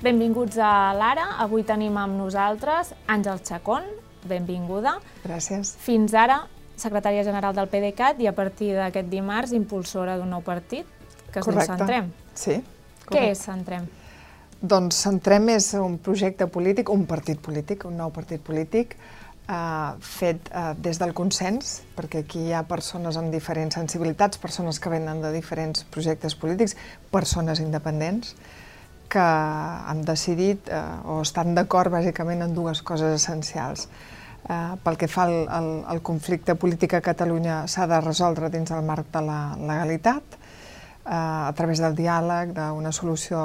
Benvinguts a l'Ara. Avui tenim amb nosaltres Àngel Chacón. Benvinguda. Gràcies. Fins ara, secretària general del PDeCAT i a partir d'aquest dimarts impulsora d'un nou partit, que es correcte. diu Centrem. Sí. Correcte. Què és Centrem? Doncs Centrem és un projecte polític, un partit polític, un nou partit polític, eh, fet eh, des del consens, perquè aquí hi ha persones amb diferents sensibilitats, persones que venen de diferents projectes polítics, persones independents, que han decidit eh, o estan d'acord bàsicament en dues coses essencials. Eh, pel que fa al, al, al conflicte polític a Catalunya s'ha de resoldre dins el marc de la legalitat, eh, a través del diàleg, d'una solució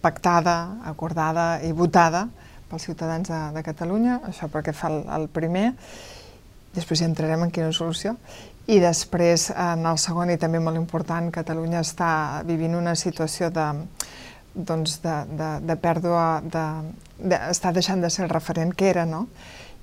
pactada, acordada i votada pels ciutadans de, de Catalunya, això perquè fa el, el primer, després ja entrarem en quina solució, i després, en el segon, i també molt important, Catalunya està vivint una situació de, doncs de, de, de pèrdua, de, de, està deixant de ser el referent que era, no?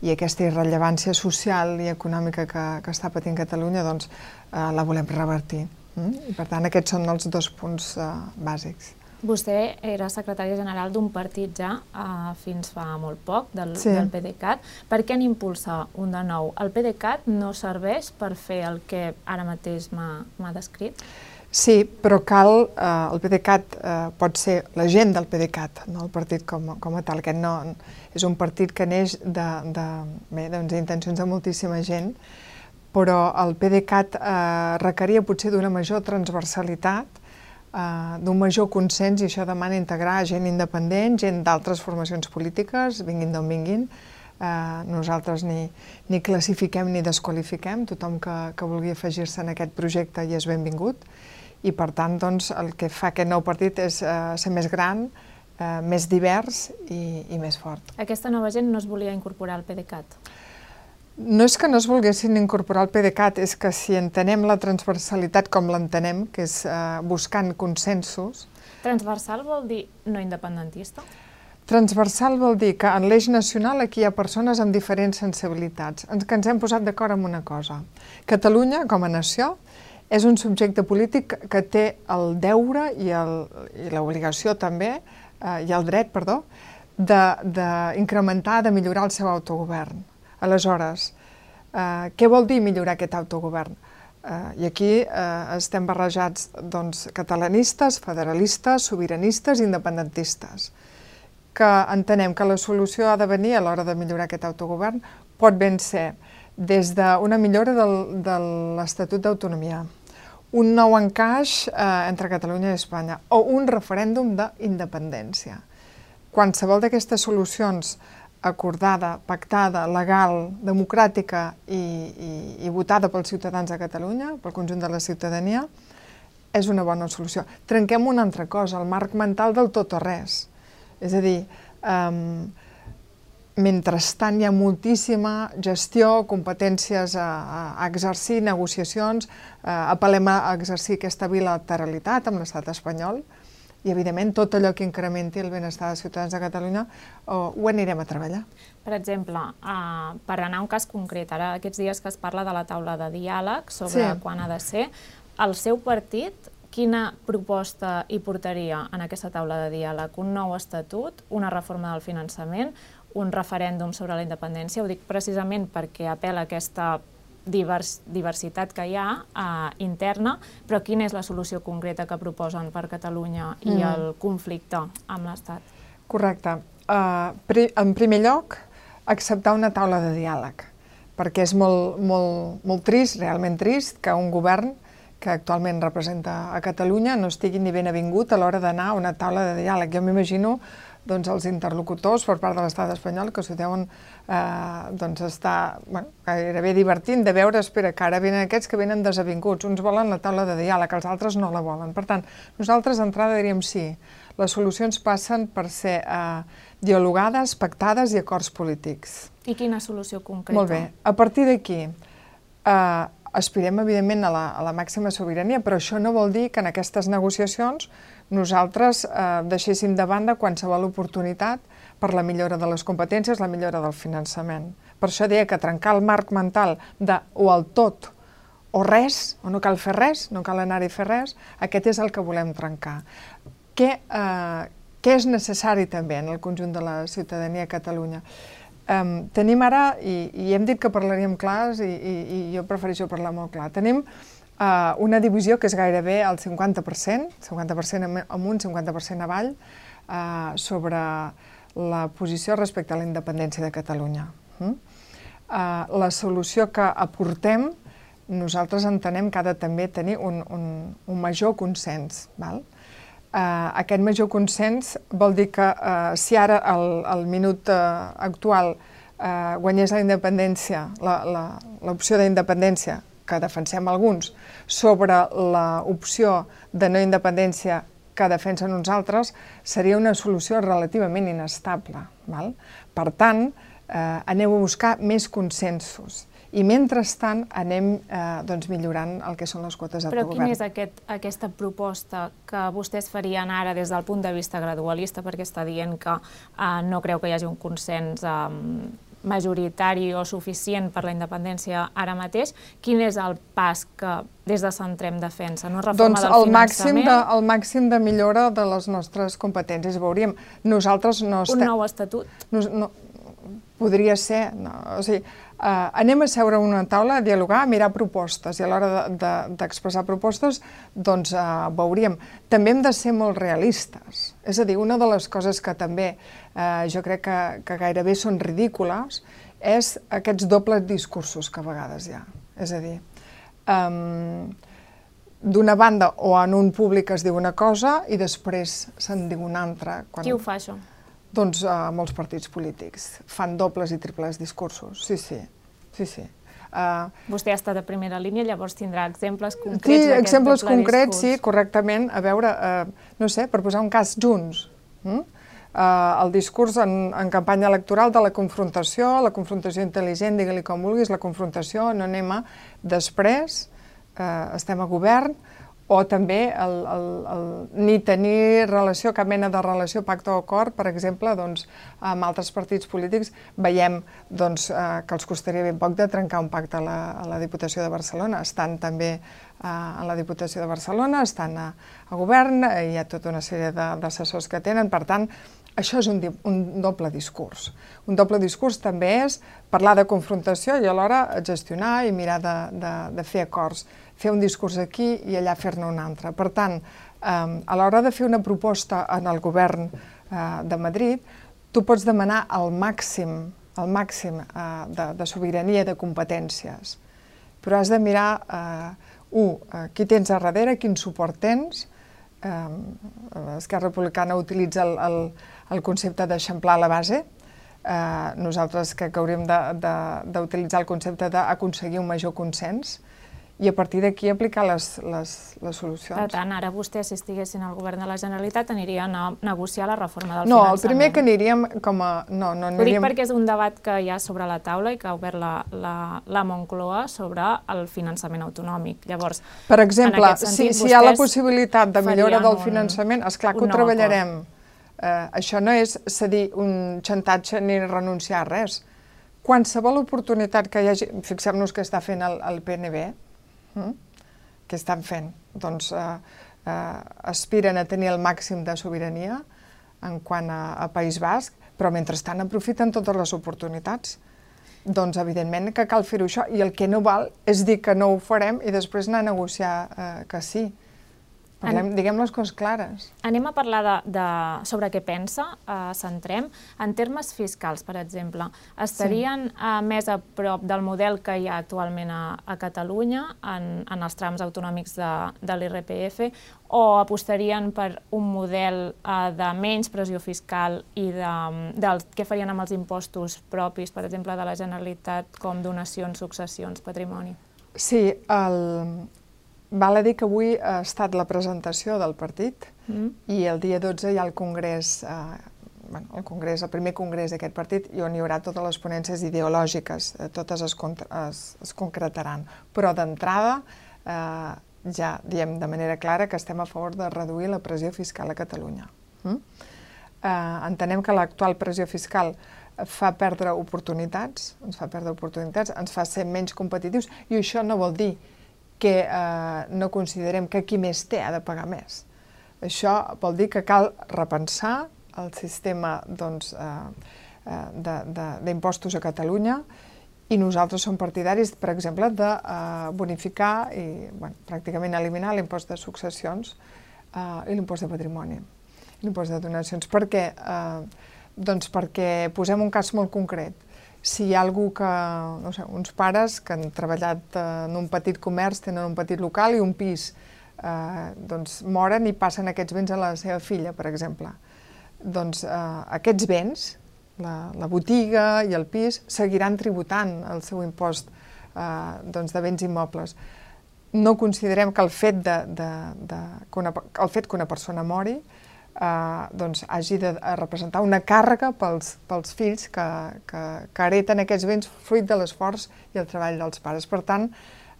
i aquesta irrellevància social i econòmica que, que està patint Catalunya, doncs eh, la volem revertir. Mm? I per tant, aquests són els dos punts eh, bàsics. Vostè era secretària general d'un partit ja uh, fins fa molt poc, del, Sí. del PDeCAT. Per què n'impulsa un de nou? El PDeCAT no serveix per fer el que ara mateix m'ha descrit? Sí, però cal, eh, el PDeCAT eh, pot ser la gent del PDeCAT, no el partit com, com a tal. Aquest no, és un partit que neix de, de, bé, doncs, d'intencions de moltíssima gent, però el PDeCAT eh, requeria potser d'una major transversalitat, eh, d'un major consens, i això demana integrar gent independent, gent d'altres formacions polítiques, vinguin d'on vinguin, Eh, nosaltres ni, ni classifiquem ni desqualifiquem, tothom que, que vulgui afegir-se en aquest projecte hi és benvingut i per tant doncs, el que fa aquest nou partit és eh, ser més gran, eh, més divers i, i més fort. Aquesta nova gent no es volia incorporar al PDeCAT. No és que no es volguessin incorporar al PDeCAT, és que si entenem la transversalitat com l'entenem, que és eh, buscant consensos, Transversal vol dir no independentista? Transversal vol dir que en l'eix nacional aquí hi ha persones amb diferents sensibilitats, ens, que ens hem posat d'acord en una cosa. Catalunya, com a nació, és un subjecte polític que té el deure i l'obligació també, eh, i el dret, perdó, d'incrementar, de, de millorar el seu autogovern. Aleshores, eh, què vol dir millorar aquest autogovern? Eh, I aquí eh, estem barrejats doncs, catalanistes, federalistes, sobiranistes independentistes que entenem que la solució ha de venir a l'hora de millorar aquest autogovern pot ben ser des d'una millora del, de l'Estatut d'Autonomia, un nou encaix eh, entre Catalunya i Espanya o un referèndum d'independència. Qualsevol d'aquestes solucions acordada, pactada, legal, democràtica i, i, i votada pels ciutadans de Catalunya, pel conjunt de la ciutadania, és una bona solució. Trenquem una altra cosa, el marc mental del tot o res. És a dir, um, mentrestant hi ha moltíssima gestió, competències a, a exercir, negociacions, uh, apel·lem a exercir aquesta bilateralitat amb l'estat espanyol i, evidentment, tot allò que incrementi el benestar dels ciutadans de Catalunya uh, ho anirem a treballar. Per exemple, uh, per anar a un cas concret, ara aquests dies que es parla de la taula de diàleg sobre Sí. quan ha de ser, el seu partit quina proposta hi portaria en aquesta taula de diàleg? Un nou estatut, una reforma del finançament, un referèndum sobre la independència? Ho dic precisament perquè apela a aquesta divers, diversitat que hi ha uh, interna, però quina és la solució concreta que proposen per Catalunya i Mm. el conflicte amb l'Estat? Correcte. Uh, pri en primer lloc, acceptar una taula de diàleg, perquè és molt, molt, molt trist, realment trist, que un govern que actualment representa a Catalunya no estigui ni ben avingut a l'hora d'anar a una taula de diàleg. Jo m'imagino doncs, els interlocutors per part de l'estat espanyol que s'ho deuen eh, doncs, estar bueno, gairebé divertint de veure, espera, que ara venen aquests que venen desavinguts, uns volen la taula de diàleg, els altres no la volen. Per tant, nosaltres d'entrada diríem sí, les solucions passen per ser eh, dialogades, pactades i acords polítics. I quina solució concreta? Molt bé. A partir d'aquí, eh, aspirem, evidentment, a la, a la màxima sobirania, però això no vol dir que en aquestes negociacions nosaltres eh, deixéssim de banda qualsevol oportunitat per la millora de les competències, la millora del finançament. Per això deia que trencar el marc mental de o el tot o res, o no cal fer res, no cal anar-hi a fer res, aquest és el que volem trencar. Què, eh, què és necessari també en el conjunt de la ciutadania a Catalunya? Um, tenim ara, i, i hem dit que parlaríem clars, i, i, i jo prefereixo parlar molt clar, tenim uh, una divisió que és gairebé el 50%, 50% amunt, 50% avall, uh, sobre la posició respecte a la independència de Catalunya. Uh? Uh, la solució que aportem nosaltres entenem que ha de també tenir un, un, un major consens. Val? Uh, aquest major consens vol dir que uh, si ara al, al minut uh, actual uh, guanyés la independència, l'opció d'independència que defensem alguns, sobre l'opció de no independència que defensen uns altres, seria una solució relativament inestable. Val? Per tant, eh, aneu a buscar més consensos i mentrestant anem eh, doncs, millorant el que són les quotes d'autogovern. Però quina és aquest, aquesta proposta que vostès farien ara des del punt de vista gradualista, perquè està dient que eh, no creu que hi hagi un consens eh, majoritari o suficient per la independència ara mateix, quin és el pas que des de Centrem defensa? No reforma doncs del el màxim, de, el màxim de millora de les nostres competències. Veuríem, nosaltres no estem... Un nou estatut? No, no, podria ser, no, o sigui, Uh, anem a seure a una taula a dialogar, a mirar propostes, i a l'hora d'expressar de, de, propostes, doncs uh, veuríem. També hem de ser molt realistes. És a dir, una de les coses que també uh, jo crec que, que gairebé són ridícules és aquests dobles discursos que a vegades hi ha. És a dir, um, d'una banda o en un públic es diu una cosa i després se'n diu una altra. Quan... Qui ho fa, això? Doncs uh, molts partits polítics. Fan dobles i triples discursos, sí, sí. sí, sí. Uh, Vostè ha estat a primera línia, llavors tindrà exemples concrets Sí, exemples concrets, discurs. sí, correctament. A veure, uh, no sé, per posar un cas, Junts. Mm? Uh, el discurs en, en campanya electoral de la confrontació, la confrontació intel·ligent, digue-li com vulguis, la confrontació no anem a... Després, uh, estem a govern, o també el, el, el, ni tenir relació, cap mena de relació, pacte o acord, per exemple, doncs, amb altres partits polítics, veiem doncs, eh, que els costaria ben poc de trencar un pacte a la, a la Diputació de Barcelona. Estan també eh, a la Diputació de Barcelona, estan a, a govern, eh, hi ha tota una sèrie d'assessors que tenen, per tant, això és un, un doble discurs. Un doble discurs també és parlar de confrontació i alhora gestionar i mirar de, de, de fer acords fer un discurs aquí i allà fer-ne un altre. Per tant, a l'hora de fer una proposta en el govern eh, de Madrid, tu pots demanar el màxim, el màxim eh, de, de sobirania de competències, però has de mirar, eh, un, qui tens a darrere, quin suport tens, Esquerra Republicana utilitza el, el, el concepte d'eixamplar la base, nosaltres que hauríem d'utilitzar el concepte d'aconseguir un major consens, i a partir d'aquí aplicar les, les, les solucions. Per tant, ara vostès, si estiguessin al govern de la Generalitat, anirien a negociar la reforma del no, finançament. No, el primer que aniríem com a... No, no aniríem... Ho dic perquè és un debat que hi ha sobre la taula i que ha obert la, la, la Moncloa sobre el finançament autonòmic. Llavors, Per exemple, sentit, si, si hi ha la possibilitat de millora del finançament, és clar que ho treballarem. Eh, això no és cedir un xantatge ni renunciar a res. Qualsevol oportunitat que hi hagi... Fixem-nos que està fent el, el PNB, Mm? Què estan fent? Doncs eh, eh, aspiren a tenir el màxim de sobirania en quant a, a País Basc, però mentrestant aprofiten totes les oportunitats. Doncs evidentment que cal fer-ho això, i el que no val és dir que no ho farem i després anar a negociar eh, que sí. Parlem, diguem les coses clares. Anem a parlar de, de, sobre què pensa, uh, centrem. En termes fiscals, per exemple, estarien sí. uh, més a prop del model que hi ha actualment a, a Catalunya en, en els trams autonòmics de, de l'IRPF o apostarien per un model uh, de menys pressió fiscal i de, del que farien amb els impostos propis, per exemple, de la Generalitat, com donacions, successions, patrimoni? Sí, el, Val a dir que avui ha estat la presentació del partit mm. i el dia 12 hi ha el congrés, eh, bueno, el congrés, el primer congrés d'aquest partit i on hi haurà totes les ponències ideològiques, eh, totes es, es, es concretaran. Però d'entrada eh, ja diem de manera clara que estem a favor de reduir la pressió fiscal a Catalunya. Mm? Eh, entenem que l'actual pressió fiscal fa perdre oportunitats, ens fa perdre oportunitats, ens fa ser menys competitius i això no vol dir que eh, no considerem que qui més té ha de pagar més. Això vol dir que cal repensar el sistema doncs, eh, eh d'impostos a Catalunya i nosaltres som partidaris, per exemple, de eh, bonificar i bueno, pràcticament eliminar l'impost de successions eh, i l'impost de patrimoni, l'impost de donacions. Per què? Eh, doncs perquè posem un cas molt concret. Si hi ha algú que, no sé, uns pares que han treballat en un petit comerç, tenen un petit local i un pis, eh, doncs moren i passen aquests béns a la seva filla, per exemple. Doncs eh, aquests béns, la, la botiga i el pis, seguiran tributant el seu impost eh, doncs de béns immobles. No considerem que el fet, de, de, de, que, una, el fet que una persona mori eh, doncs hagi de representar una càrrega pels, pels fills que, que, que hereten aquests béns fruit de l'esforç i el treball dels pares. Per tant,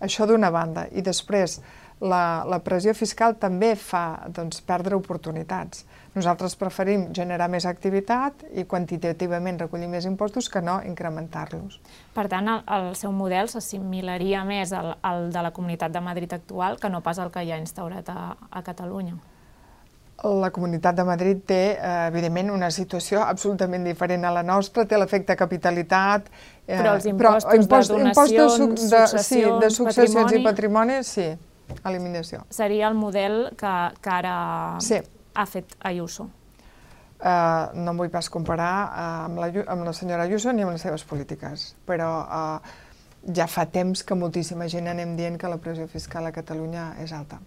això d'una banda. I després, la, la pressió fiscal també fa doncs, perdre oportunitats. Nosaltres preferim generar més activitat i quantitativament recollir més impostos que no incrementar-los. Per tant, el, el seu model s'assimilaria més al, al de la Comunitat de Madrid actual que no pas el que hi ha instaurat a, a Catalunya. La Comunitat de Madrid té, eh, evidentment, una situació absolutament diferent a la nostra, té l'efecte capitalitat... Eh, però els impostos però, impost, de donacions, impost de, de, successions, sí, de successions patrimoni... i patrimoni, sí, eliminació. Seria el model que, que ara sí. ha fet Ayuso. Uh, no em vull pas comparar uh, amb, la, amb la senyora Ayuso ni amb les seves polítiques, però uh, ja fa temps que moltíssima gent anem dient que la pressió fiscal a Catalunya és alta.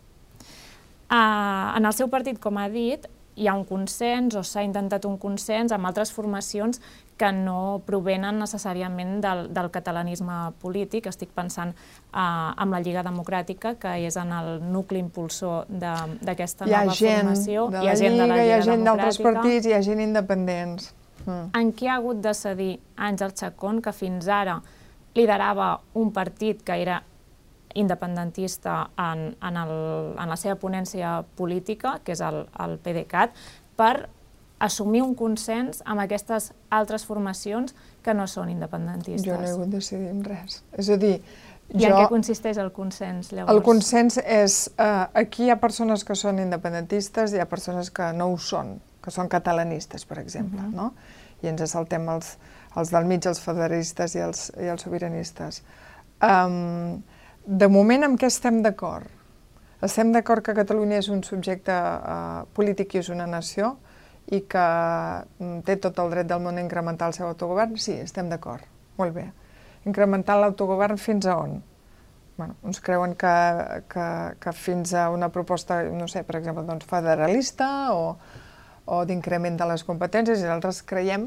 Uh, en el seu partit, com ha dit, hi ha un consens o s'ha intentat un consens amb altres formacions que no provenen necessàriament del, del catalanisme polític. Estic pensant uh, en la Lliga Democràtica, que és en el nucli impulsor d'aquesta nova gent formació. De hi ha gent de la Lliga Hi ha gent d'altres partits, hi ha gent independents. Mm. En qui ha hagut de cedir Àngel Chacón, que fins ara liderava un partit que era independentista en, en, el, en la seva ponència política, que és el, el PDeCAT, per assumir un consens amb aquestes altres formacions que no són independentistes. Jo no he hagut de decidir res. És a dir, i jo, en què consisteix el consens, llavors? El consens és, uh, aquí hi ha persones que són independentistes, hi ha persones que no ho són, que són catalanistes, per exemple, uh -huh. no? I ens saltem els, els del mig, els federalistes i els, i els sobiranistes. Um, de moment, amb què estem d'acord? Estem d'acord que Catalunya és un subjecte eh, polític i és una nació i que mm, té tot el dret del món a incrementar el seu autogovern? Sí, estem d'acord. Molt bé. Incrementar l'autogovern fins a on? Bueno, uns creuen que, que, que fins a una proposta, no sé, per exemple, doncs, federalista o, o d'increment de les competències i altres creiem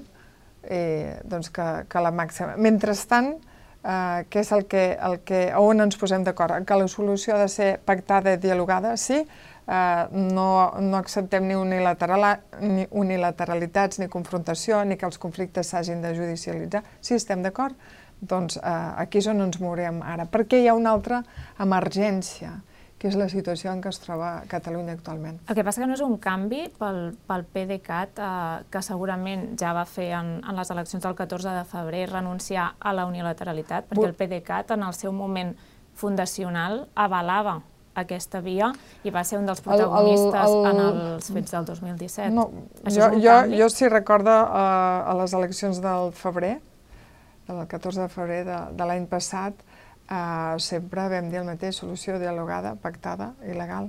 eh, doncs que, que la màxima. Mentrestant, eh, que és el que, el que, on ens posem d'acord, que la solució ha de ser pactada i dialogada, sí, eh, no, no acceptem ni, unilateral, ni unilateralitats, ni confrontació, ni que els conflictes s'hagin de judicialitzar. Sí, estem d'acord? Doncs eh, aquí és on ens mourem ara, perquè hi ha una altra emergència, que és la situació en què es troba Catalunya actualment. El que passa que no és un canvi pel, pel PDeCAT, eh, que segurament ja va fer en, en les eleccions del 14 de febrer renunciar a la unilateralitat, perquè el PDeCAT en el seu moment fundacional avalava aquesta via i va ser un dels protagonistes el, el, el... en els fets del 2017. No, jo, jo, jo si recordo uh, a les eleccions del febrer, del 14 de febrer de, de l'any passat, Uh, sempre vam dir el mateix, solució dialogada, pactada i legal.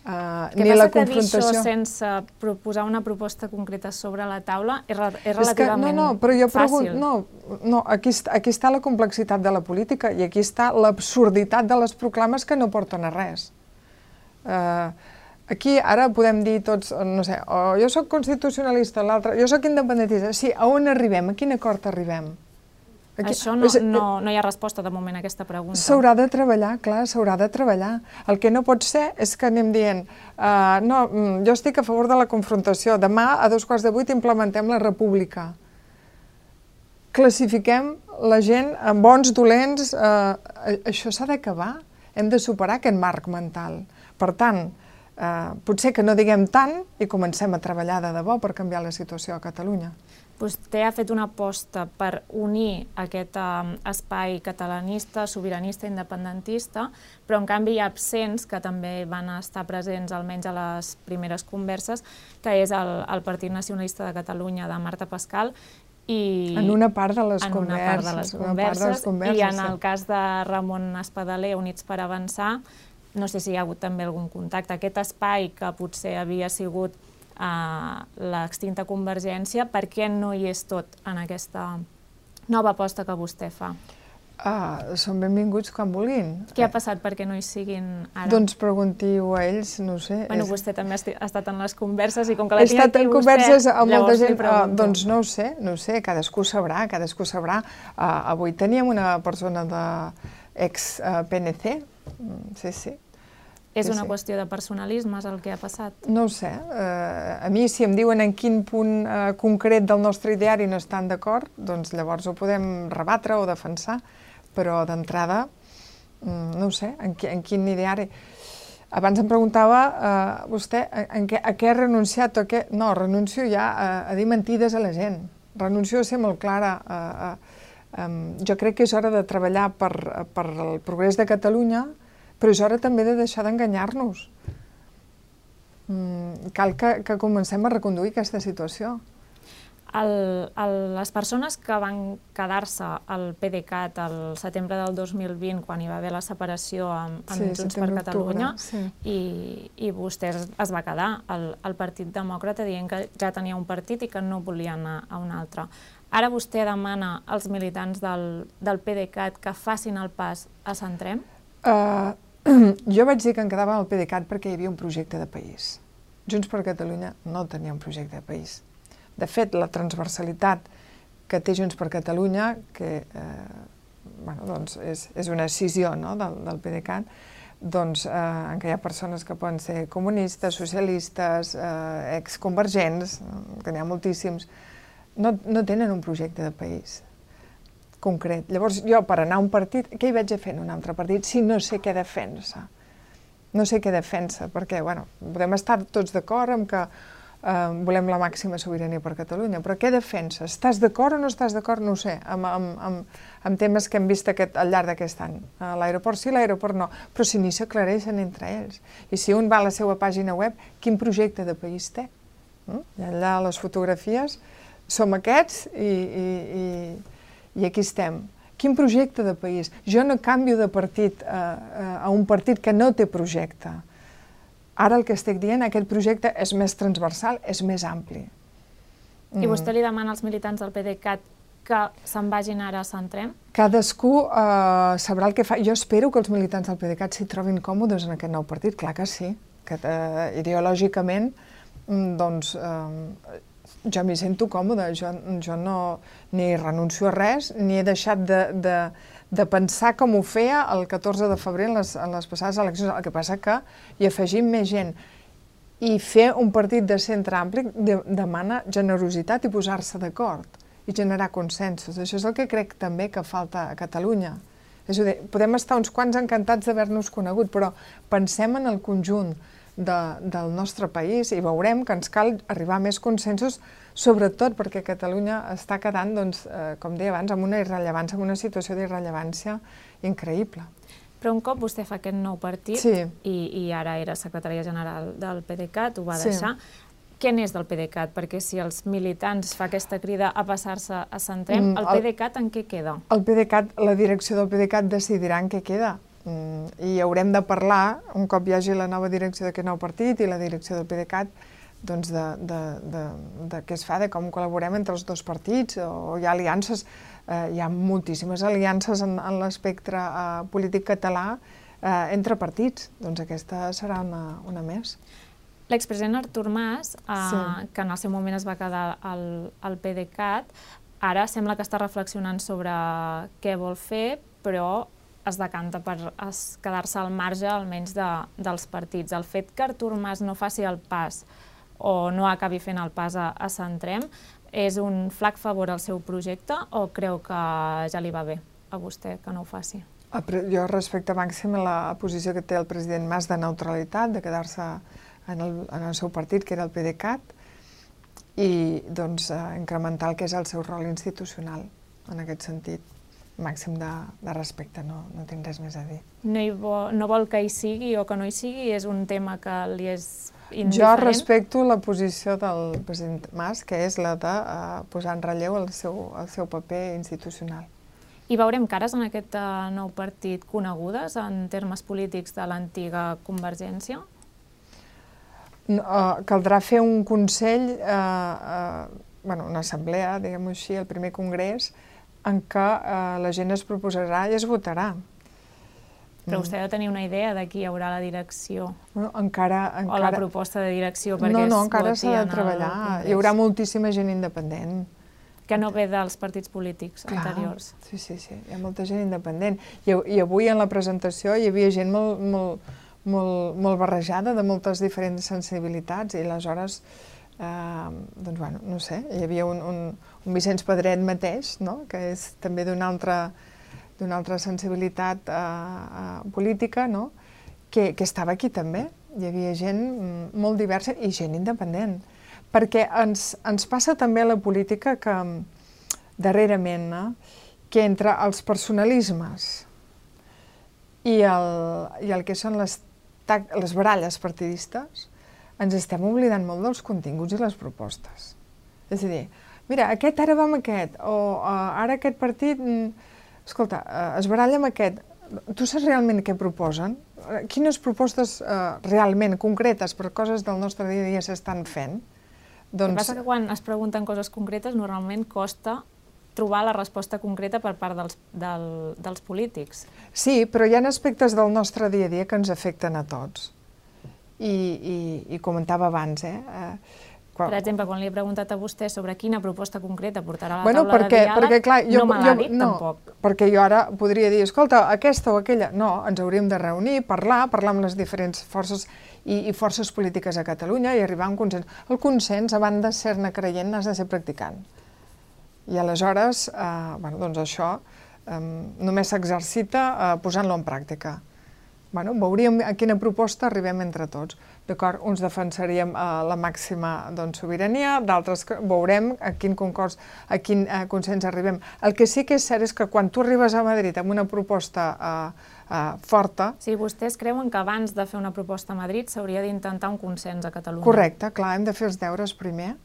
Uh, Què ni passa la que confrontació... dir això sense proposar una proposta concreta sobre la taula és, és relativament és que, no, no, però jo fàcil. Pregun, no, no aquí, aquí està la complexitat de la política i aquí està l'absurditat de les proclames que no porten a res. Uh, aquí ara podem dir tots, no sé, o oh, jo sóc constitucionalista, l'altre, jo sóc independentista. Sí, a on arribem? A quin acord arribem? Aquí, Això no, no, no hi ha resposta de moment a aquesta pregunta. S'haurà de treballar, clar, s'haurà de treballar. El que no pot ser és que anem dient uh, no, mm, jo estic a favor de la confrontació, demà a dos quarts de vuit implementem la república. Classifiquem la gent en bons, dolents, uh, això s'ha d'acabar. Hem de superar aquest marc mental. Per tant, eh, potser que no diguem tant i comencem a treballar de debò per canviar la situació a Catalunya. Vostè ha fet una aposta per unir aquest um, espai catalanista, sobiranista, independentista, però en canvi hi ha absents que també van estar presents almenys a les primeres converses, que és el, el Partit Nacionalista de Catalunya de Marta Pascal i en una part de les, en converses, una part de les converses, de les converses i en sí. el cas de Ramon Espadaler, Units per Avançar, no sé si hi ha hagut també algun contacte. Aquest espai que potser havia sigut a l'extinta Convergència, per què no hi és tot en aquesta nova aposta que vostè fa? Ah, són benvinguts quan vulguin. Què ha passat perquè no hi siguin ara? Doncs preguntiu a ells, no sé. Bueno, és... vostè també ha estat en les converses i com que la tinc aquí converses vostè, amb molta gent, uh, doncs no ho sé, no ho sé, cadascú sabrà, cadascú sabrà. Uh, avui teníem una persona de ex-PNC, uh, mm, sí, sí, és sí, una sí. qüestió de personalisme, és el que ha passat? No ho sé. Uh, a mi, si em diuen en quin punt uh, concret del nostre ideari no estan d'acord, doncs llavors ho podem rebatre o defensar, però d'entrada, um, no ho sé, en, en quin ideari... Abans em preguntava uh, vostè en, en què, a què ha renunciat o què... No, renuncio ja a, a dir mentides a la gent. Renuncio a ser molt clara. Uh, uh, um, jo crec que és hora de treballar per, per el progrés de Catalunya, però és hora també de deixar d'enganyar-nos. Mm, cal que, que comencem a reconduir aquesta situació. El, el, les persones que van quedar-se al PDeCAT el setembre del 2020, quan hi va haver la separació amb, amb sí, Junts per Catalunya, sí. i, i vostè es, es va quedar al, al Partit Demòcrata dient que ja tenia un partit i que no volia anar a un altre. Ara vostè demana als militants del, del PDeCAT que facin el pas a Centrem? Uh, jo vaig dir que em quedava al PDeCAT perquè hi havia un projecte de país. Junts per Catalunya no tenia un projecte de país. De fet, la transversalitat que té Junts per Catalunya, que eh, bueno, doncs és, és una decisió no, del, del PDeCAT, doncs, eh, en què hi ha persones que poden ser comunistes, socialistes, eh, exconvergents, que n'hi ha moltíssims, no, no tenen un projecte de país concret. Llavors, jo, per anar a un partit, què hi vaig a fer en un altre partit si no sé què defensa? No sé què defensa, perquè, bueno, podem estar tots d'acord amb que eh, volem la màxima sobirania per Catalunya, però què defensa? Estàs d'acord o no estàs d'acord? No ho sé, amb, amb, amb, amb temes que hem vist aquest, al llarg d'aquest any. A l'aeroport sí, l'aeroport no, però si ni s'aclareixen entre ells. I si un va a la seva pàgina web, quin projecte de país té? Mm? I allà les fotografies som aquests i, i, i i aquí estem. Quin projecte de país? Jo no canvio de partit a, eh, eh, a un partit que no té projecte. Ara el que estic dient, aquest projecte és més transversal, és més ampli. I mm. vostè li demana als militants del PDeCAT que se'n vagin ara a Centrem? Cadascú eh, sabrà el que fa. Jo espero que els militants del PDeCAT s'hi trobin còmodes en aquest nou partit, clar que sí. Que, eh, ideològicament, mm, doncs, eh, jo m'hi sento còmoda, jo, jo no ni renuncio a res, ni he deixat de, de, de pensar com ho feia el 14 de febrer en les, en les passades eleccions. El que passa que hi afegim més gent. I fer un partit de centre ampli de, demana generositat i posar-se d'acord i generar consensos. Això és el que crec també que falta a Catalunya. És a dir, podem estar uns quants encantats d'haver-nos conegut, però pensem en el conjunt de, del nostre país i veurem que ens cal arribar a més consensos, sobretot perquè Catalunya està quedant, doncs, eh, com deia abans, amb una irrellevància, amb una situació d'irrellevància increïble. Però un cop vostè fa aquest nou partit, sí. i, i ara era secretària general del PDeCAT, ho va sí. deixar, què n'és del PDeCAT? Perquè si els militants fa aquesta crida a passar-se a Centrem, mm, el, el PDeCAT en què queda? El PDeCAT, la direcció del PDeCAT decidirà en què queda. Mm, I haurem de parlar, un cop hi hagi la nova direcció d'aquest nou partit i la direcció del PDeCAT, doncs de, de, de, de què es fa, de com col·laborem entre els dos partits, o hi ha aliances, eh, hi ha moltíssimes aliances en, en l'espectre eh, polític català eh, entre partits, doncs aquesta serà una, una més. L'expresident Artur Mas, eh, sí. que en el seu moment es va quedar al, al PDeCAT, ara sembla que està reflexionant sobre què vol fer, però es decanta per quedar-se al marge almenys de, dels partits. El fet que Artur Mas no faci el pas o no acabi fent el pas a, a Centrem és un flac favor al seu projecte o creu que ja li va bé a vostè que no ho faci? Jo respecte màxim la posició que té el president Mas de neutralitat, de quedar-se en el, en el seu partit, que era el PDeCAT, i doncs, incrementar el que és el seu rol institucional, en aquest sentit màxim de, de respecte, no, no tinc res més a dir. No, hi vo, no vol que hi sigui o que no hi sigui? És un tema que li és indiferent? Jo respecto la posició del president Mas, que és la de uh, posar en relleu el seu, el seu paper institucional. I veurem cares en aquest uh, nou partit conegudes en termes polítics de l'antiga Convergència? No, uh, caldrà fer un consell, uh, uh, bueno, una assemblea, diguem-ho així, el primer congrés, en què uh, la gent es proposarà i es votarà. Però mm. vostè ha de tenir una idea de qui hi haurà la direcció. Bueno, encara, encara... O la proposta de direcció perquè No, no, encara s'ha de treballar. Hi haurà moltíssima gent independent. Que no ve dels partits polítics Clar, anteriors. Sí, sí, sí. Hi ha molta gent independent. I, I avui en la presentació hi havia gent molt, molt, molt, molt barrejada de moltes diferents sensibilitats i aleshores, eh, doncs bueno, no sé, hi havia un, un, un Vicenç Pedret mateix, no? que és també d'una altra altra sensibilitat eh, eh, política, no? que, que estava aquí també. Hi havia gent mm, molt diversa i gent independent. Perquè ens, ens passa també la política que darrerament, no? que entre els personalismes i el, i el que són les, les baralles partidistes, ens estem oblidant molt dels continguts i les propostes. És a dir, mira, aquest ara va amb aquest, o uh, ara aquest partit mm, escolta, eh, es baralla amb aquest, tu saps realment què proposen? Quines propostes eh, realment concretes per coses del nostre dia a dia s'estan fent? Doncs... El que passa que quan es pregunten coses concretes normalment costa trobar la resposta concreta per part dels, del, dels polítics. Sí, però hi ha aspectes del nostre dia a dia que ens afecten a tots. I, i, i comentava abans, eh? eh per exemple, quan li he preguntat a vostè sobre quina proposta concreta portarà a la bueno, taula perquè, de diàleg, perquè, clar, jo, no me l'ha dit no, tampoc. Perquè jo ara podria dir, escolta, aquesta o aquella... No, ens hauríem de reunir, parlar, parlar amb les diferents forces i, i forces polítiques a Catalunya i arribar a un consens. El consens, a banda de ser-ne creient, has de ser practicant. I aleshores, eh, bueno, doncs això eh, només s'exercita eh, posant-lo en pràctica. Bueno, veuríem a quina proposta arribem entre tots. D'acord, uns defensaríem eh, la màxima doncs, sobirania, d'altres veurem a quin concurs, a quin eh, consens arribem. El que sí que és cert és que quan tu arribes a Madrid amb una proposta eh, eh, forta... Sí, vostès creuen que abans de fer una proposta a Madrid s'hauria d'intentar un consens a Catalunya. Correcte, clar, hem de fer els deures primer.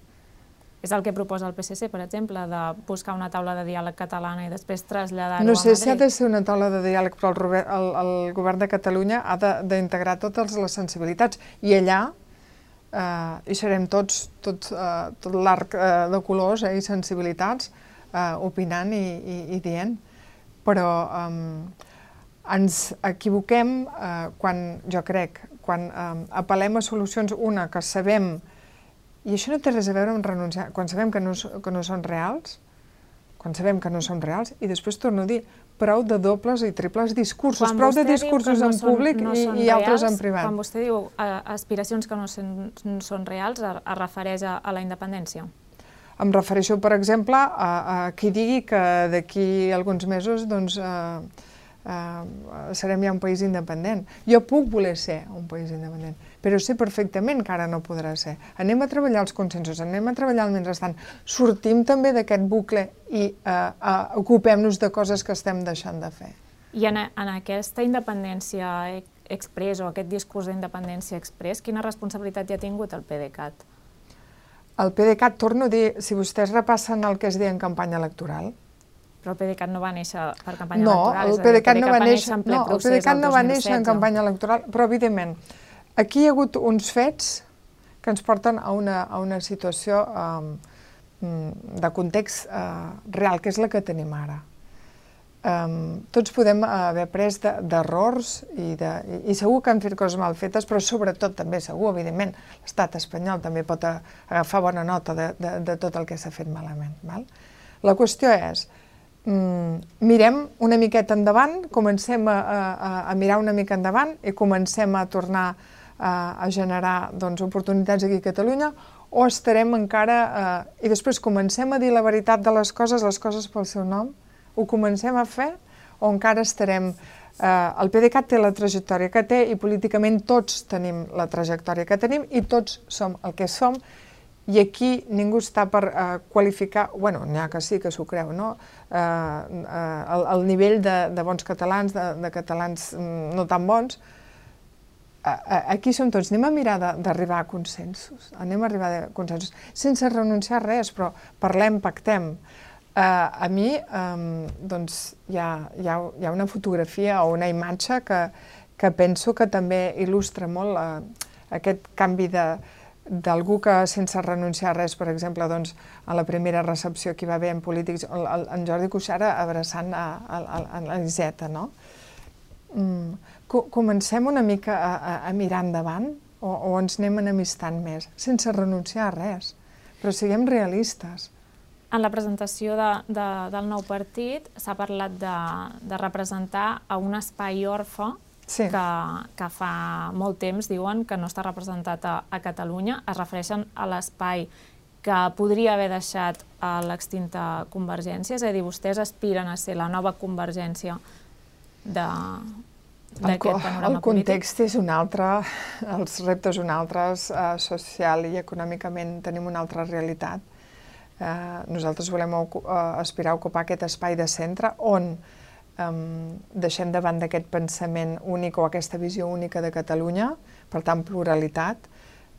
És el que proposa el PSC, per exemple, de buscar una taula de diàleg catalana i després traslladar-ho no a Madrid? No sé si ha de ser una taula de diàleg, però el, el, el govern de Catalunya ha d'integrar totes les sensibilitats. I allà eh, hi serem tots, tots eh, tot l'arc eh, de colors eh, i sensibilitats eh, opinant i, i, i dient. Però eh, ens equivoquem eh, quan, jo crec, quan eh, apel·lem a solucions, una, que sabem i això no té res a veure amb renunciar. Quan sabem que no, que no són reals, quan sabem que no són reals, i després torno a dir, prou de dobles i triples discursos, quan prou de discursos no en són, públic no i, i altres en privat. Quan vostè diu uh, aspiracions que no són, no són reals, es refereix a, a la independència? Em refereixo, per exemple, a, a qui digui que d'aquí alguns mesos doncs, uh, uh, serem ja un país independent. Jo puc voler ser un país independent, però sé perfectament que ara no podrà ser. Anem a treballar els consensos, anem a treballar el mentrestant, sortim també d'aquest bucle i uh, uh, ocupem-nos de coses que estem deixant de fer. I en, en aquesta independència express o aquest discurs d'independència express, quina responsabilitat hi ha tingut el PDeCAT? El PDeCAT, torno a dir, si vostès repassen el que es deia en campanya electoral, però el PDeCAT no va néixer per campanya no, electoral. El PDeCAT no va néixer, no, el PDeCAT no va néixer en campanya electoral, però evidentment, aquí hi ha hagut uns fets que ens porten a una, a una situació um, de context uh, real, que és la que tenim ara. Um, tots podem haver pres d'errors de, i, de, i, i segur que han fet coses mal fetes, però sobretot també segur, evidentment, l'estat espanyol també pot agafar bona nota de, de, de tot el que s'ha fet malament. Val? La qüestió és, mm, mirem una miqueta endavant, comencem a, a, a mirar una mica endavant i comencem a tornar a, a generar doncs, oportunitats aquí a Catalunya, o estarem encara, eh, i després comencem a dir la veritat de les coses, les coses pel seu nom, ho comencem a fer, o encara estarem Eh, el PDeCAT té la trajectòria que té i políticament tots tenim la trajectòria que tenim i tots som el que som i aquí ningú està per eh, qualificar, bueno, n'hi ha que sí que s'ho creu, no? Eh, eh, el, el nivell de, de bons catalans, de, de catalans mm, no tan bons, aquí som tots, anem a mirar d'arribar a consensos, anem a arribar a consensos, sense renunciar a res, però parlem, pactem. Uh, a mi um, doncs, hi, ha, hi, ha, hi ha una fotografia o una imatge que, que penso que també il·lustra molt uh, aquest canvi de d'algú que sense renunciar a res, per exemple, doncs, a la primera recepció que hi va haver en polítics, el, el, en Jordi Cuixara abraçant a, a, a, a l'Iseta, no? Comencem una mica a, a, a mirar endavant o, o ens anem enemistant més, sense renunciar a res, però siguem realistes. En la presentació de, de, del nou partit s'ha parlat de, de representar a un espai orfe sí. que, que fa molt temps diuen que no està representat a, a Catalunya. Es refereixen a l'espai que podria haver deixat l'extinta Convergència, és a dir, vostès aspiren a ser la nova Convergència d'aquest panorama El context polític? és un altre, els reptes un altres, eh, social i econòmicament tenim una altra realitat Eh, nosaltres volem uh, aspirar a ocupar aquest espai de centre on um, deixem davant d'aquest pensament únic o aquesta visió única de Catalunya, per tant, pluralitat,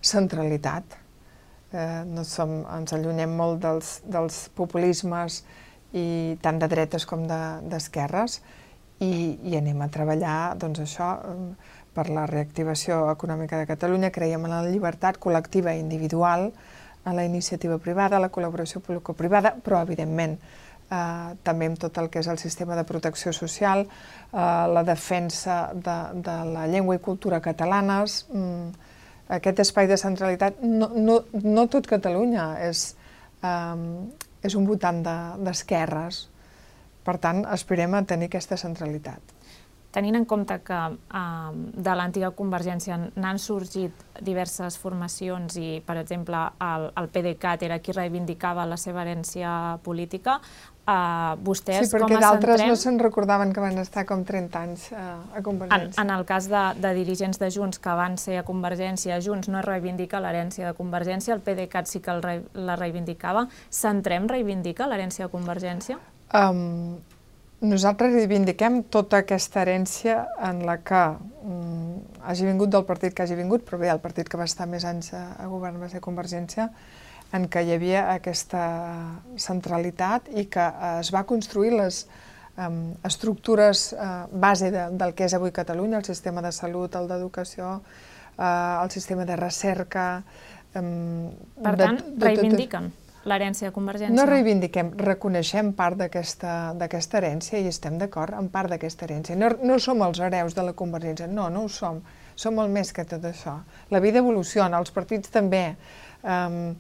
centralitat. Eh, no som, ens allunyem molt dels, dels populismes i tant de dretes com d'esquerres de, i, i anem a treballar doncs, això per la reactivació econòmica de Catalunya. Creiem en la llibertat col·lectiva i individual, a la iniciativa privada, la col·laboració público-privada, però evidentment eh, també amb tot el que és el sistema de protecció social, eh, la defensa de, de la llengua i cultura catalanes, mm, aquest espai de centralitat, no, no, no tot Catalunya és, eh, és un votant d'esquerres, de, per tant, aspirem a tenir aquesta centralitat tenint en compte que eh, de l'antiga Convergència n'han sorgit diverses formacions i, per exemple, el, el PDeCAT era qui reivindicava la seva herència política, Uh, vostès, sí, perquè d'altres no se'n recordaven que van estar com 30 anys uh, a Convergència. En, en el cas de, de dirigents de Junts que van ser a Convergència, Junts no reivindica l'herència de Convergència, el PDeCAT sí que el, la reivindicava. Centrem reivindica l'herència de Convergència? Um, nosaltres reivindiquem tota aquesta herència en la que mm, hagi vingut del partit que hagi vingut, però bé, el partit que va estar més anys a, a govern va ser Convergència, en què hi havia aquesta centralitat i que eh, es va construir les eh, estructures eh, base de, del que és avui Catalunya, el sistema de salut, el d'educació, eh, el sistema de recerca... Eh, per tant, de, de, reivindiquen. De, l'herència de Convergència? No reivindiquem, reconeixem part d'aquesta herència i estem d'acord amb part d'aquesta herència. No, no som els hereus de la Convergència, no, no ho som. Som molt més que tot això. La vida evoluciona, els partits també. Um,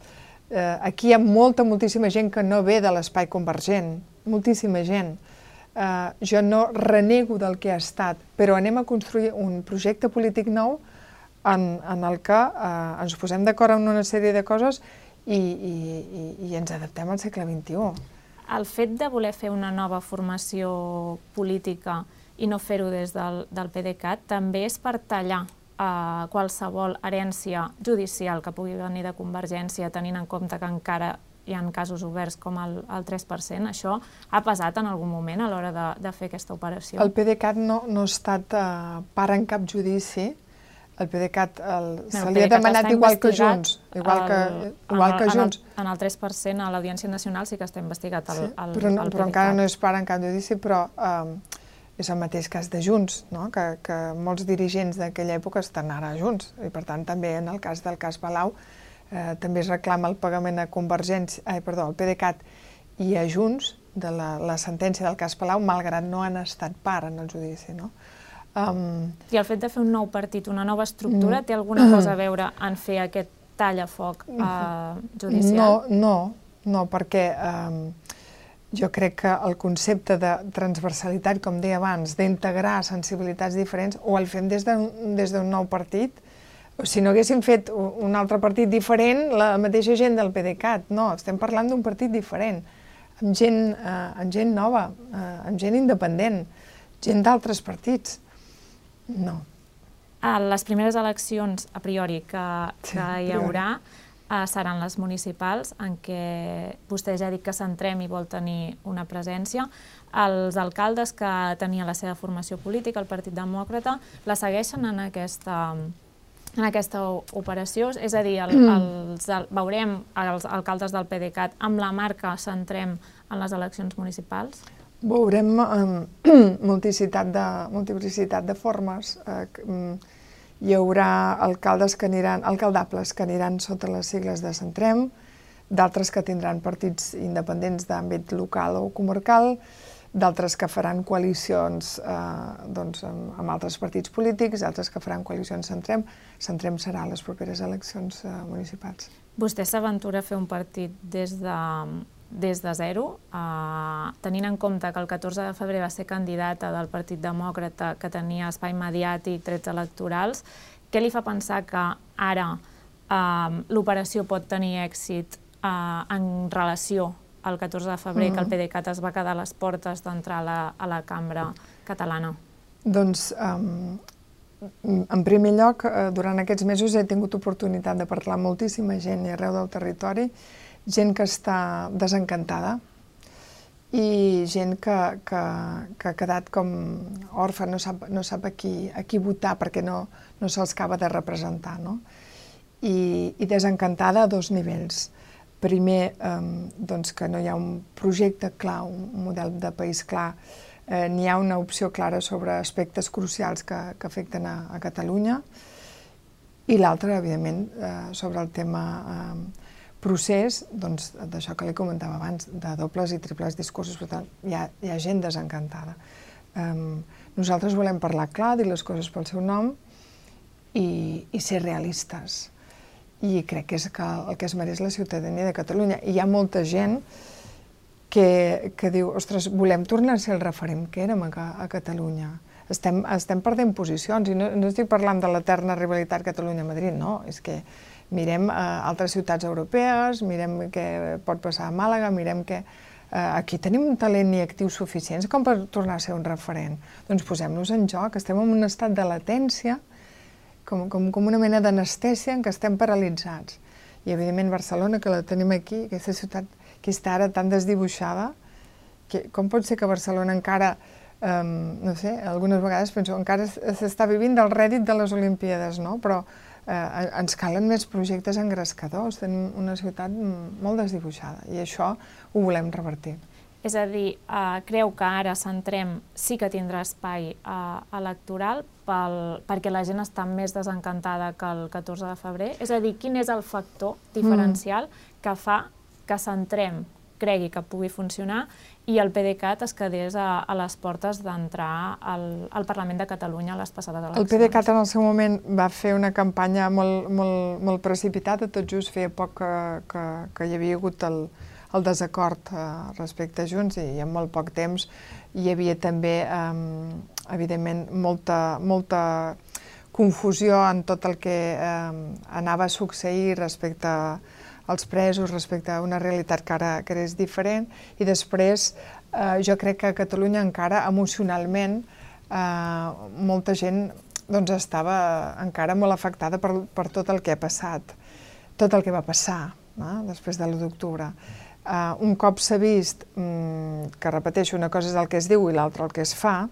uh, aquí hi ha molta, moltíssima gent que no ve de l'espai convergent, moltíssima gent. Uh, jo no renego del que ha estat, però anem a construir un projecte polític nou en, en el que uh, ens posem d'acord en una sèrie de coses i, i, i, ens adaptem al segle XXI. El fet de voler fer una nova formació política i no fer-ho des del, del PDeCAT també és per tallar eh, qualsevol herència judicial que pugui venir de Convergència, tenint en compte que encara hi ha casos oberts com el, el 3%. Això ha pesat en algun moment a l'hora de, de fer aquesta operació? El PDeCAT no, no ha estat uh, part en cap judici, el PDeCAT el, no, se li ha demanat igual que Junts, igual que, igual el, que Junts. En el, en el 3% a l'Audiència Nacional sí que està investigat el, sí, el, però, no, el però encara no és part en cap judici, però um, és el mateix cas de Junts, no? que, que molts dirigents d'aquella època estan ara junts, i per tant també en el cas del cas Palau eh, també es reclama el pagament a Convergència, eh, perdó, al PDeCAT i a Junts de la, la sentència del cas Palau, malgrat no han estat part en el judici. No? Um, I el fet de fer un nou partit, una nova estructura, mm, té alguna cosa a veure en fer aquest tallafoc uh, judicial? No, no, no, perquè um, jo crec que el concepte de transversalitat, com deia abans, d'integrar sensibilitats diferents, o el fem des d'un des nou partit, si no haguéssim fet un altre partit diferent, la mateixa gent del PDeCAT, no, estem parlant d'un partit diferent, amb gent, uh, amb gent nova, uh, amb gent independent, Gent d'altres partits? No. A les primeres eleccions, a priori, que, que hi haurà, uh, seran les municipals, en què vostè ja ha dit que centrem i vol tenir una presència. Els alcaldes que tenia la seva formació política, el Partit Demòcrata, la segueixen en aquesta, en aquesta operació, és a dir, el, els, el, veurem els alcaldes del PDeCAT amb la marca centrem en les eleccions municipals? Veurem eh, multiplicitat, de, multiplicitat de formes. Eh, mm, hi haurà alcaldes que aniran, alcaldables que aniran sota les sigles de Centrem, d'altres que tindran partits independents d'àmbit local o comarcal, d'altres que faran coalicions eh, doncs, amb, amb altres partits polítics, altres que faran coalicions Centrem. Centrem serà a les properes eleccions eh, municipals. Vostè s'aventura a fer un partit des de, des de zero, eh, tenint en compte que el 14 de febrer va ser candidata del Partit Demòcrata que tenia espai mediàtic, trets electorals, què li fa pensar que ara eh, l'operació pot tenir èxit eh, en relació el 14 de febrer, mm. que el mm. PDeCAT es va quedar a les portes d'entrar a, la, a la cambra catalana? Doncs, um, en primer lloc, uh, durant aquests mesos he tingut oportunitat de parlar amb moltíssima gent i arreu del territori, gent que està desencantada i gent que, que, que ha quedat com orfa, no sap, no sap a, qui, a qui votar perquè no, no se'ls acaba de representar. No? I, I desencantada a dos nivells primer, eh, doncs que no hi ha un projecte clar, un model de país clar, eh, ni hi ha una opció clara sobre aspectes crucials que, que afecten a, a Catalunya, i l'altre, evidentment, eh, sobre el tema eh, procés, doncs, d'això que li comentava abans, de dobles i triples discursos, per tant, hi ha, hi ha gent desencantada. Eh, nosaltres volem parlar clar, dir les coses pel seu nom i, i ser realistes i crec que és que el que es mereix la ciutadania de Catalunya. I hi ha molta gent que, que diu, ostres, volem tornar a ser el referent que érem a, a Catalunya. Estem, estem perdent posicions, i no, no estic parlant de l'eterna rivalitat Catalunya-Madrid, no, és que mirem eh, altres ciutats europees, mirem què pot passar a Màlaga, mirem que eh, aquí tenim un talent i actius suficients com per tornar a ser un referent. Doncs posem-nos en joc, estem en un estat de latència, com, com, com una mena d'anestèsia en què estem paralitzats. I, evidentment, Barcelona, que la tenim aquí, aquesta ciutat que està ara tan desdibuixada, que, com pot ser que Barcelona encara, um, no sé, algunes vegades penso, encara s'està vivint del rèdit de les Olimpíades, no? Però eh, ens calen més projectes engrescadors, tenim una ciutat molt desdibuixada i això ho volem revertir. És a dir, eh, creu que ara centrem, sí que tindrà espai eh, electoral pel, perquè la gent està més desencantada que el 14 de febrer? És a dir, quin és el factor diferencial mm. que fa que centrem cregui que pugui funcionar i el PDeCAT es quedés a, a les portes d'entrar al, al Parlament de Catalunya a les passades eleccions. El PDeCAT en el seu moment va fer una campanya molt, molt, molt precipitada, tot just feia poc que, que, que hi havia hagut el, el desacord eh, respecte a Junts i en molt poc temps hi havia també, eh, evidentment, molta, molta confusió en tot el que eh, anava a succeir respecte als presos, respecte a una realitat que ara, que és diferent, i després eh, jo crec que a Catalunya encara emocionalment eh, molta gent doncs, estava encara molt afectada per, per tot el que ha passat, tot el que va passar no? després de l'1 d'octubre uh, un cop s'ha vist um, que, repeteixo, una cosa és el que es diu i l'altra el que es fa,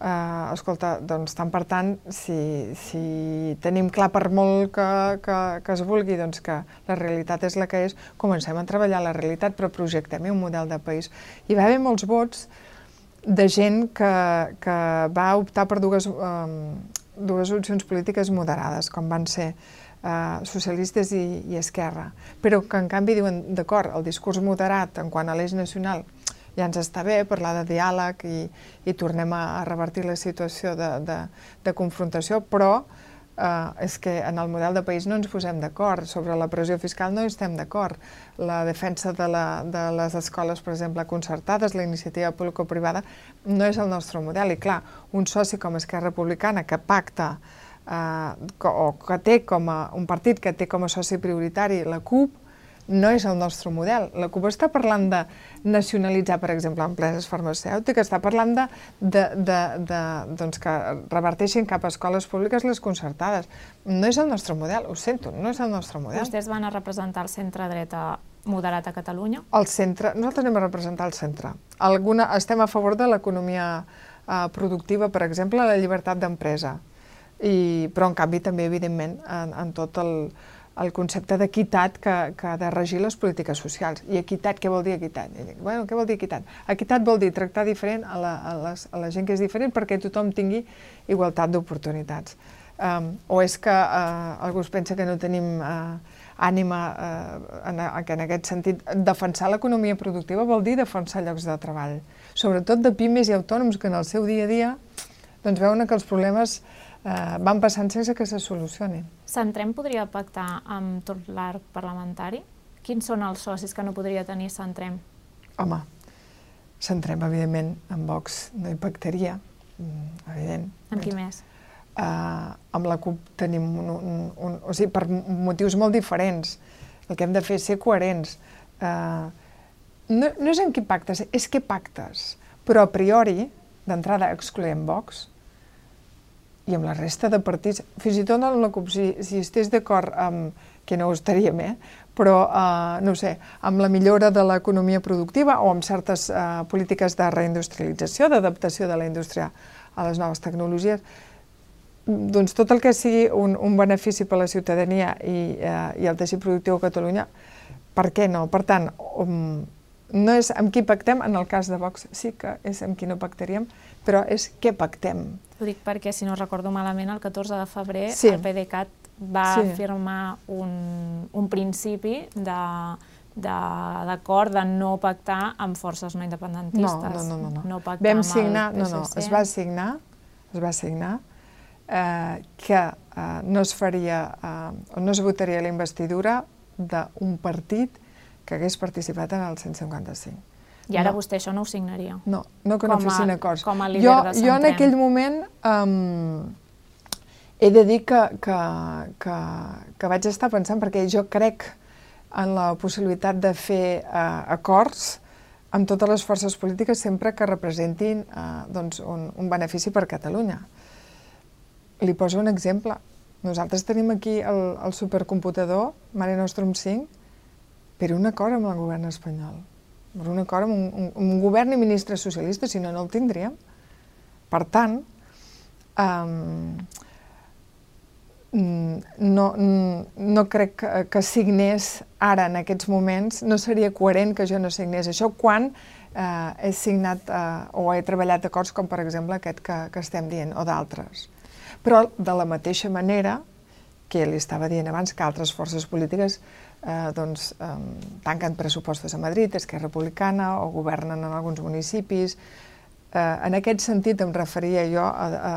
uh, escolta, doncs tant per tant, si, si tenim clar per molt que, que, que es vulgui doncs que la realitat és la que és, comencem a treballar la realitat, però projectem un model de país. Hi va haver molts vots de gent que, que va optar per dues, um, dues opcions polítiques moderades, com van ser eh, socialistes i, i Esquerra, però que en canvi diuen, d'acord, el discurs moderat en quant a l'eix nacional ja ens està bé parlar de diàleg i, i tornem a, a revertir la situació de, de, de confrontació, però eh, és que en el model de país no ens posem d'acord. Sobre la pressió fiscal no estem d'acord. La defensa de, la, de les escoles, per exemple, concertades, la iniciativa público-privada, no és el nostre model. I clar, un soci com Esquerra Republicana que pacta eh, o que té com a, un partit que té com a soci prioritari la CUP, no és el nostre model. La CUP està parlant de nacionalitzar, per exemple, empreses farmacèutiques, està parlant de, de, de, de doncs que reverteixin cap a escoles públiques les concertades. No és el nostre model, ho sento, no és el nostre model. Vostès van a representar el centre-dreta moderat a Catalunya? El centre, nosaltres anem a representar el centre. Alguna, estem a favor de l'economia eh, productiva, per exemple, la llibertat d'empresa. I, però, en canvi, també, evidentment, en, en tot el, el concepte d'equitat que, que ha de regir les polítiques socials. I equitat, què vol dir equitat? Dic, bueno, què vol dir equitat? Equitat vol dir tractar diferent a la, a, les, a la gent que és diferent perquè tothom tingui igualtat d'oportunitats. Um, o és que uh, algú es pensa que no tenim uh, ànima uh, en, en aquest sentit. Defensar l'economia productiva vol dir defensar llocs de treball, sobretot de pimes i autònoms que en el seu dia a dia doncs veuen que els problemes eh, van passant sense que se solucionin. Centrem podria pactar amb tot l'arc parlamentari? Quins són els socis que no podria tenir Centrem? Home, Centrem, evidentment, amb Vox no hi pactaria, mm, evident. Amb qui més? Uh, amb la CUP tenim un, un, un... O sigui, per motius molt diferents. El que hem de fer és ser coherents. Uh, no, no és en qui pactes, és què pactes. Però a priori, d'entrada, excloem Vox, i amb la resta de partits, fins i tot en la CUP, si, si estigués d'acord amb, que no ho estaríem, eh? però, eh, no sé, amb la millora de l'economia productiva o amb certes eh, polítiques de reindustrialització, d'adaptació de la indústria a les noves tecnologies, doncs tot el que sigui un, un benefici per a la ciutadania i, eh, i el teixit productiu a Catalunya, per què no? Per tant, um, no és amb qui pactem, en el cas de Vox sí que és amb qui no pactaríem, però és què pactem. Ho dic perquè, si no recordo malament, el 14 de febrer sí. el PDeCAT va sí. firmar un, un principi de d'acord de, de no pactar amb forces no independentistes. No, no, no. no. no pactar Vam signar, no, no, es va signar, es va signar eh, que eh, no es faria, eh, no es votaria la investidura d'un partit que hagués participat en el 155. I ara no. vostè això no ho signaria? No, no que no com fessin acords. Com a líder jo, de Jo en aquell moment um, he de dir que, que, que, que vaig estar pensant, perquè jo crec en la possibilitat de fer uh, acords amb totes les forces polítiques sempre que representin uh, doncs un, un benefici per Catalunya. Li poso un exemple. Nosaltres tenim aquí el, el supercomputador Mare Nostrum 5 per un acord amb el govern espanyol, per un acord amb un, un, un govern i ministre socialista, si no, no el tindríem. Per tant, um, no, no crec que, que signés ara, en aquests moments, no seria coherent que jo no signés això quan eh, he signat eh, o he treballat acords com, per exemple, aquest que, que estem dient, o d'altres. Però, de la mateixa manera que li estava dient abans que altres forces polítiques eh, doncs, eh, tanquen pressupostos a Madrid, Esquerra Republicana, o governen en alguns municipis. Eh, en aquest sentit em referia jo a... a,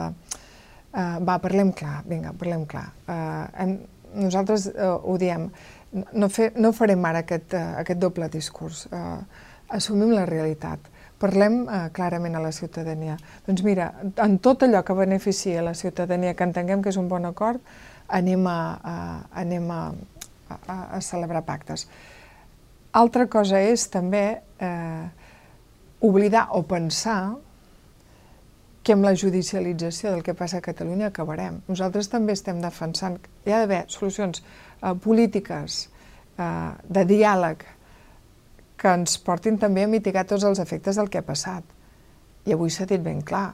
a va, parlem clar, vinga, parlem clar. Eh, hem, nosaltres eh, ho diem, no, fe, no farem ara aquest, uh, aquest doble discurs, uh, assumim la realitat, parlem uh, clarament a la ciutadania. Doncs mira, en tot allò que beneficia la ciutadania, que entenguem que és un bon acord, anem a, a, anem a, a, a celebrar pactes. Altra cosa és també eh, oblidar o pensar que amb la judicialització del que passa a Catalunya acabarem. Nosaltres també estem defensant que hi ha d'haver solucions eh, polítiques eh, de diàleg que ens portin també a mitigar tots els efectes del que ha passat. I avui s'ha dit ben clar,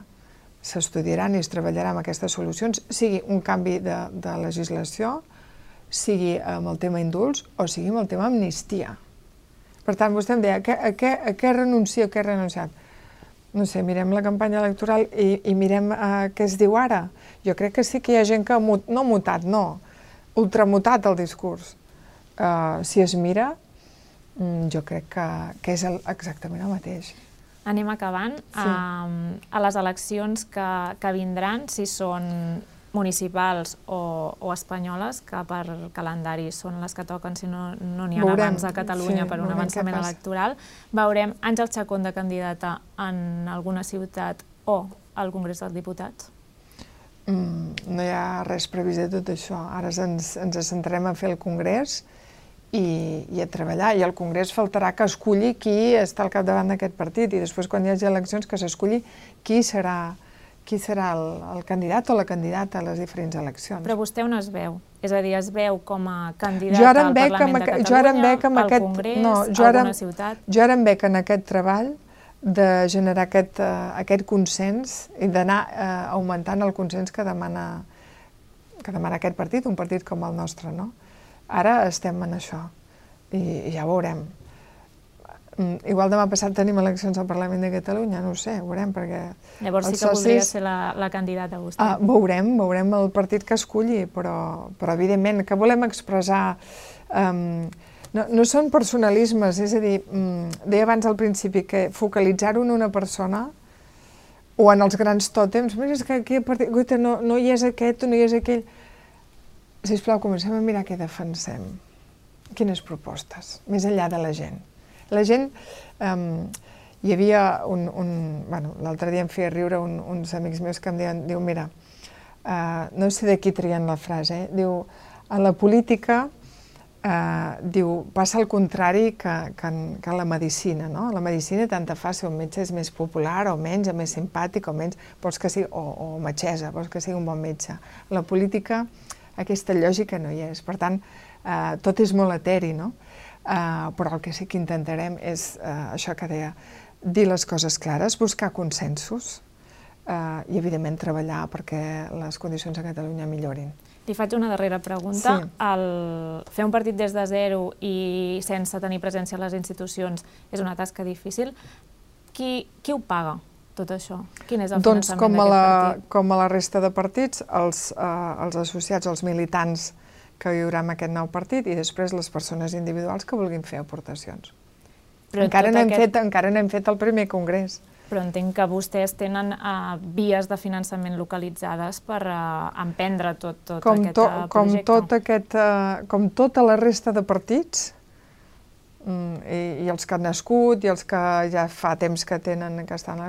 s'estudiaran i es treballarà amb aquestes solucions, sigui un canvi de, de legislació, sigui amb el tema indults o sigui amb el tema amnistia. Per tant, vostè em deia, a què, a què, a què renuncio, a què he renunciat? No sé, mirem la campanya electoral i, i mirem uh, què es diu ara. Jo crec que sí que hi ha gent que, mut, no mutat, no, ultramutat el discurs. Uh, si es mira, mm, jo crec que, que és el, exactament el mateix. Anem acabant. Sí. Uh, a les eleccions que, que vindran, si són municipals o, o espanyoles, que per calendari són les que toquen, si no n'hi ha abans a Catalunya sí, per un avançament electoral. Veurem Àngel Chacón de candidata en alguna ciutat o al Congrés dels Diputats? Mm, no hi ha res previst de tot això. Ara ens, ens centrem a fer el Congrés i, i a treballar. I al Congrés faltarà que esculli qui està al capdavant d'aquest partit i després quan hi hagi eleccions que s'esculli qui serà, qui serà el, el candidat o la candidata a les diferents eleccions. Però vostè on es veu? És a dir, es veu com a candidat al Parlament de Catalunya, jo ara em veig amb aquest, Congrés, no, jo ara, alguna ciutat? Jo ara em veig en aquest treball de generar aquest, uh, aquest consens i d'anar uh, augmentant el consens que demana, que demana aquest partit, un partit com el nostre, no? Ara estem en això i, i ja veurem. Mm, igual demà passat tenim eleccions al Parlament de Catalunya, no ho sé, veurem, perquè... Llavors sí que socis... voldria ser la, la candidata vostè. Ah, veurem, veurem el partit que esculli, però, però evidentment que volem expressar... Um, no, no són personalismes, és a dir, um, deia abans al principi que focalitzar-ho en una persona o en els grans tòtems, mira, és que aquí partit, no, no hi és aquest o no hi és aquell sisplau, comencem a mirar què defensem. Quines propostes, més enllà de la gent. La gent... Um, hi havia un... un bueno, L'altre dia em feia riure un, uns amics meus que em diuen, diu, mira, uh, no sé de qui trien la frase, eh? diu, a la política Uh, diu, passa el contrari que, que, en, que en la medicina, no? La medicina tant te fa si un metge és més popular o menys, o més simpàtic o menys, vols que sigui, o, o metgessa, vols que sigui un bon metge. La política aquesta lògica no hi és. Per tant, eh, tot és molt eteri, no? Eh, però el que sí que intentarem és eh, això que deia, dir les coses clares, buscar consensos eh, i, evidentment, treballar perquè les condicions a Catalunya millorin. Li faig una darrera pregunta. Sí. El fer un partit des de zero i sense tenir presència a les institucions és una tasca difícil. Qui, qui ho paga? tot això? Quin és el doncs, a la, partit? com a la resta de partits, els, eh, els associats, els militants que hi haurà en aquest nou partit i després les persones individuals que vulguin fer aportacions. Però encara, no hem aquest... fet, encara no hem fet el primer congrés. Però entenc que vostès tenen uh, vies de finançament localitzades per uh, emprendre tot, tot com aquest to, uh, com projecte. Tot aquest, uh, com tota la resta de partits, Mm, i, i els que han nascut i els que ja fa temps que tenen que estan...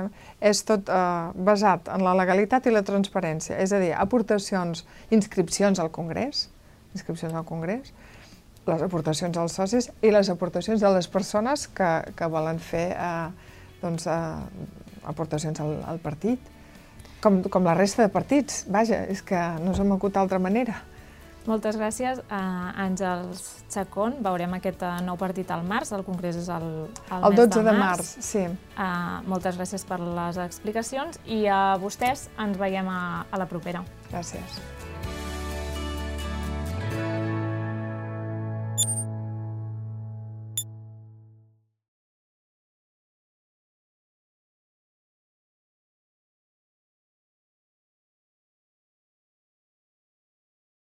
És tot eh, basat en la legalitat i la transparència, és a dir, aportacions, inscripcions al Congrés, inscripcions al Congrés, les aportacions als socis i les aportacions de les persones que, que volen fer eh, doncs, eh, aportacions al, al partit, com, com la resta de partits, vaja, és que no s'ha m'acut d'altra manera. Moltes gràcies a Àngels Chacón. Veurem aquest eh, nou partit al març, el congrés és el, el, el 12 de març. de març sí. Uh, moltes gràcies per les explicacions i a vostès ens veiem a, a la propera. Gràcies.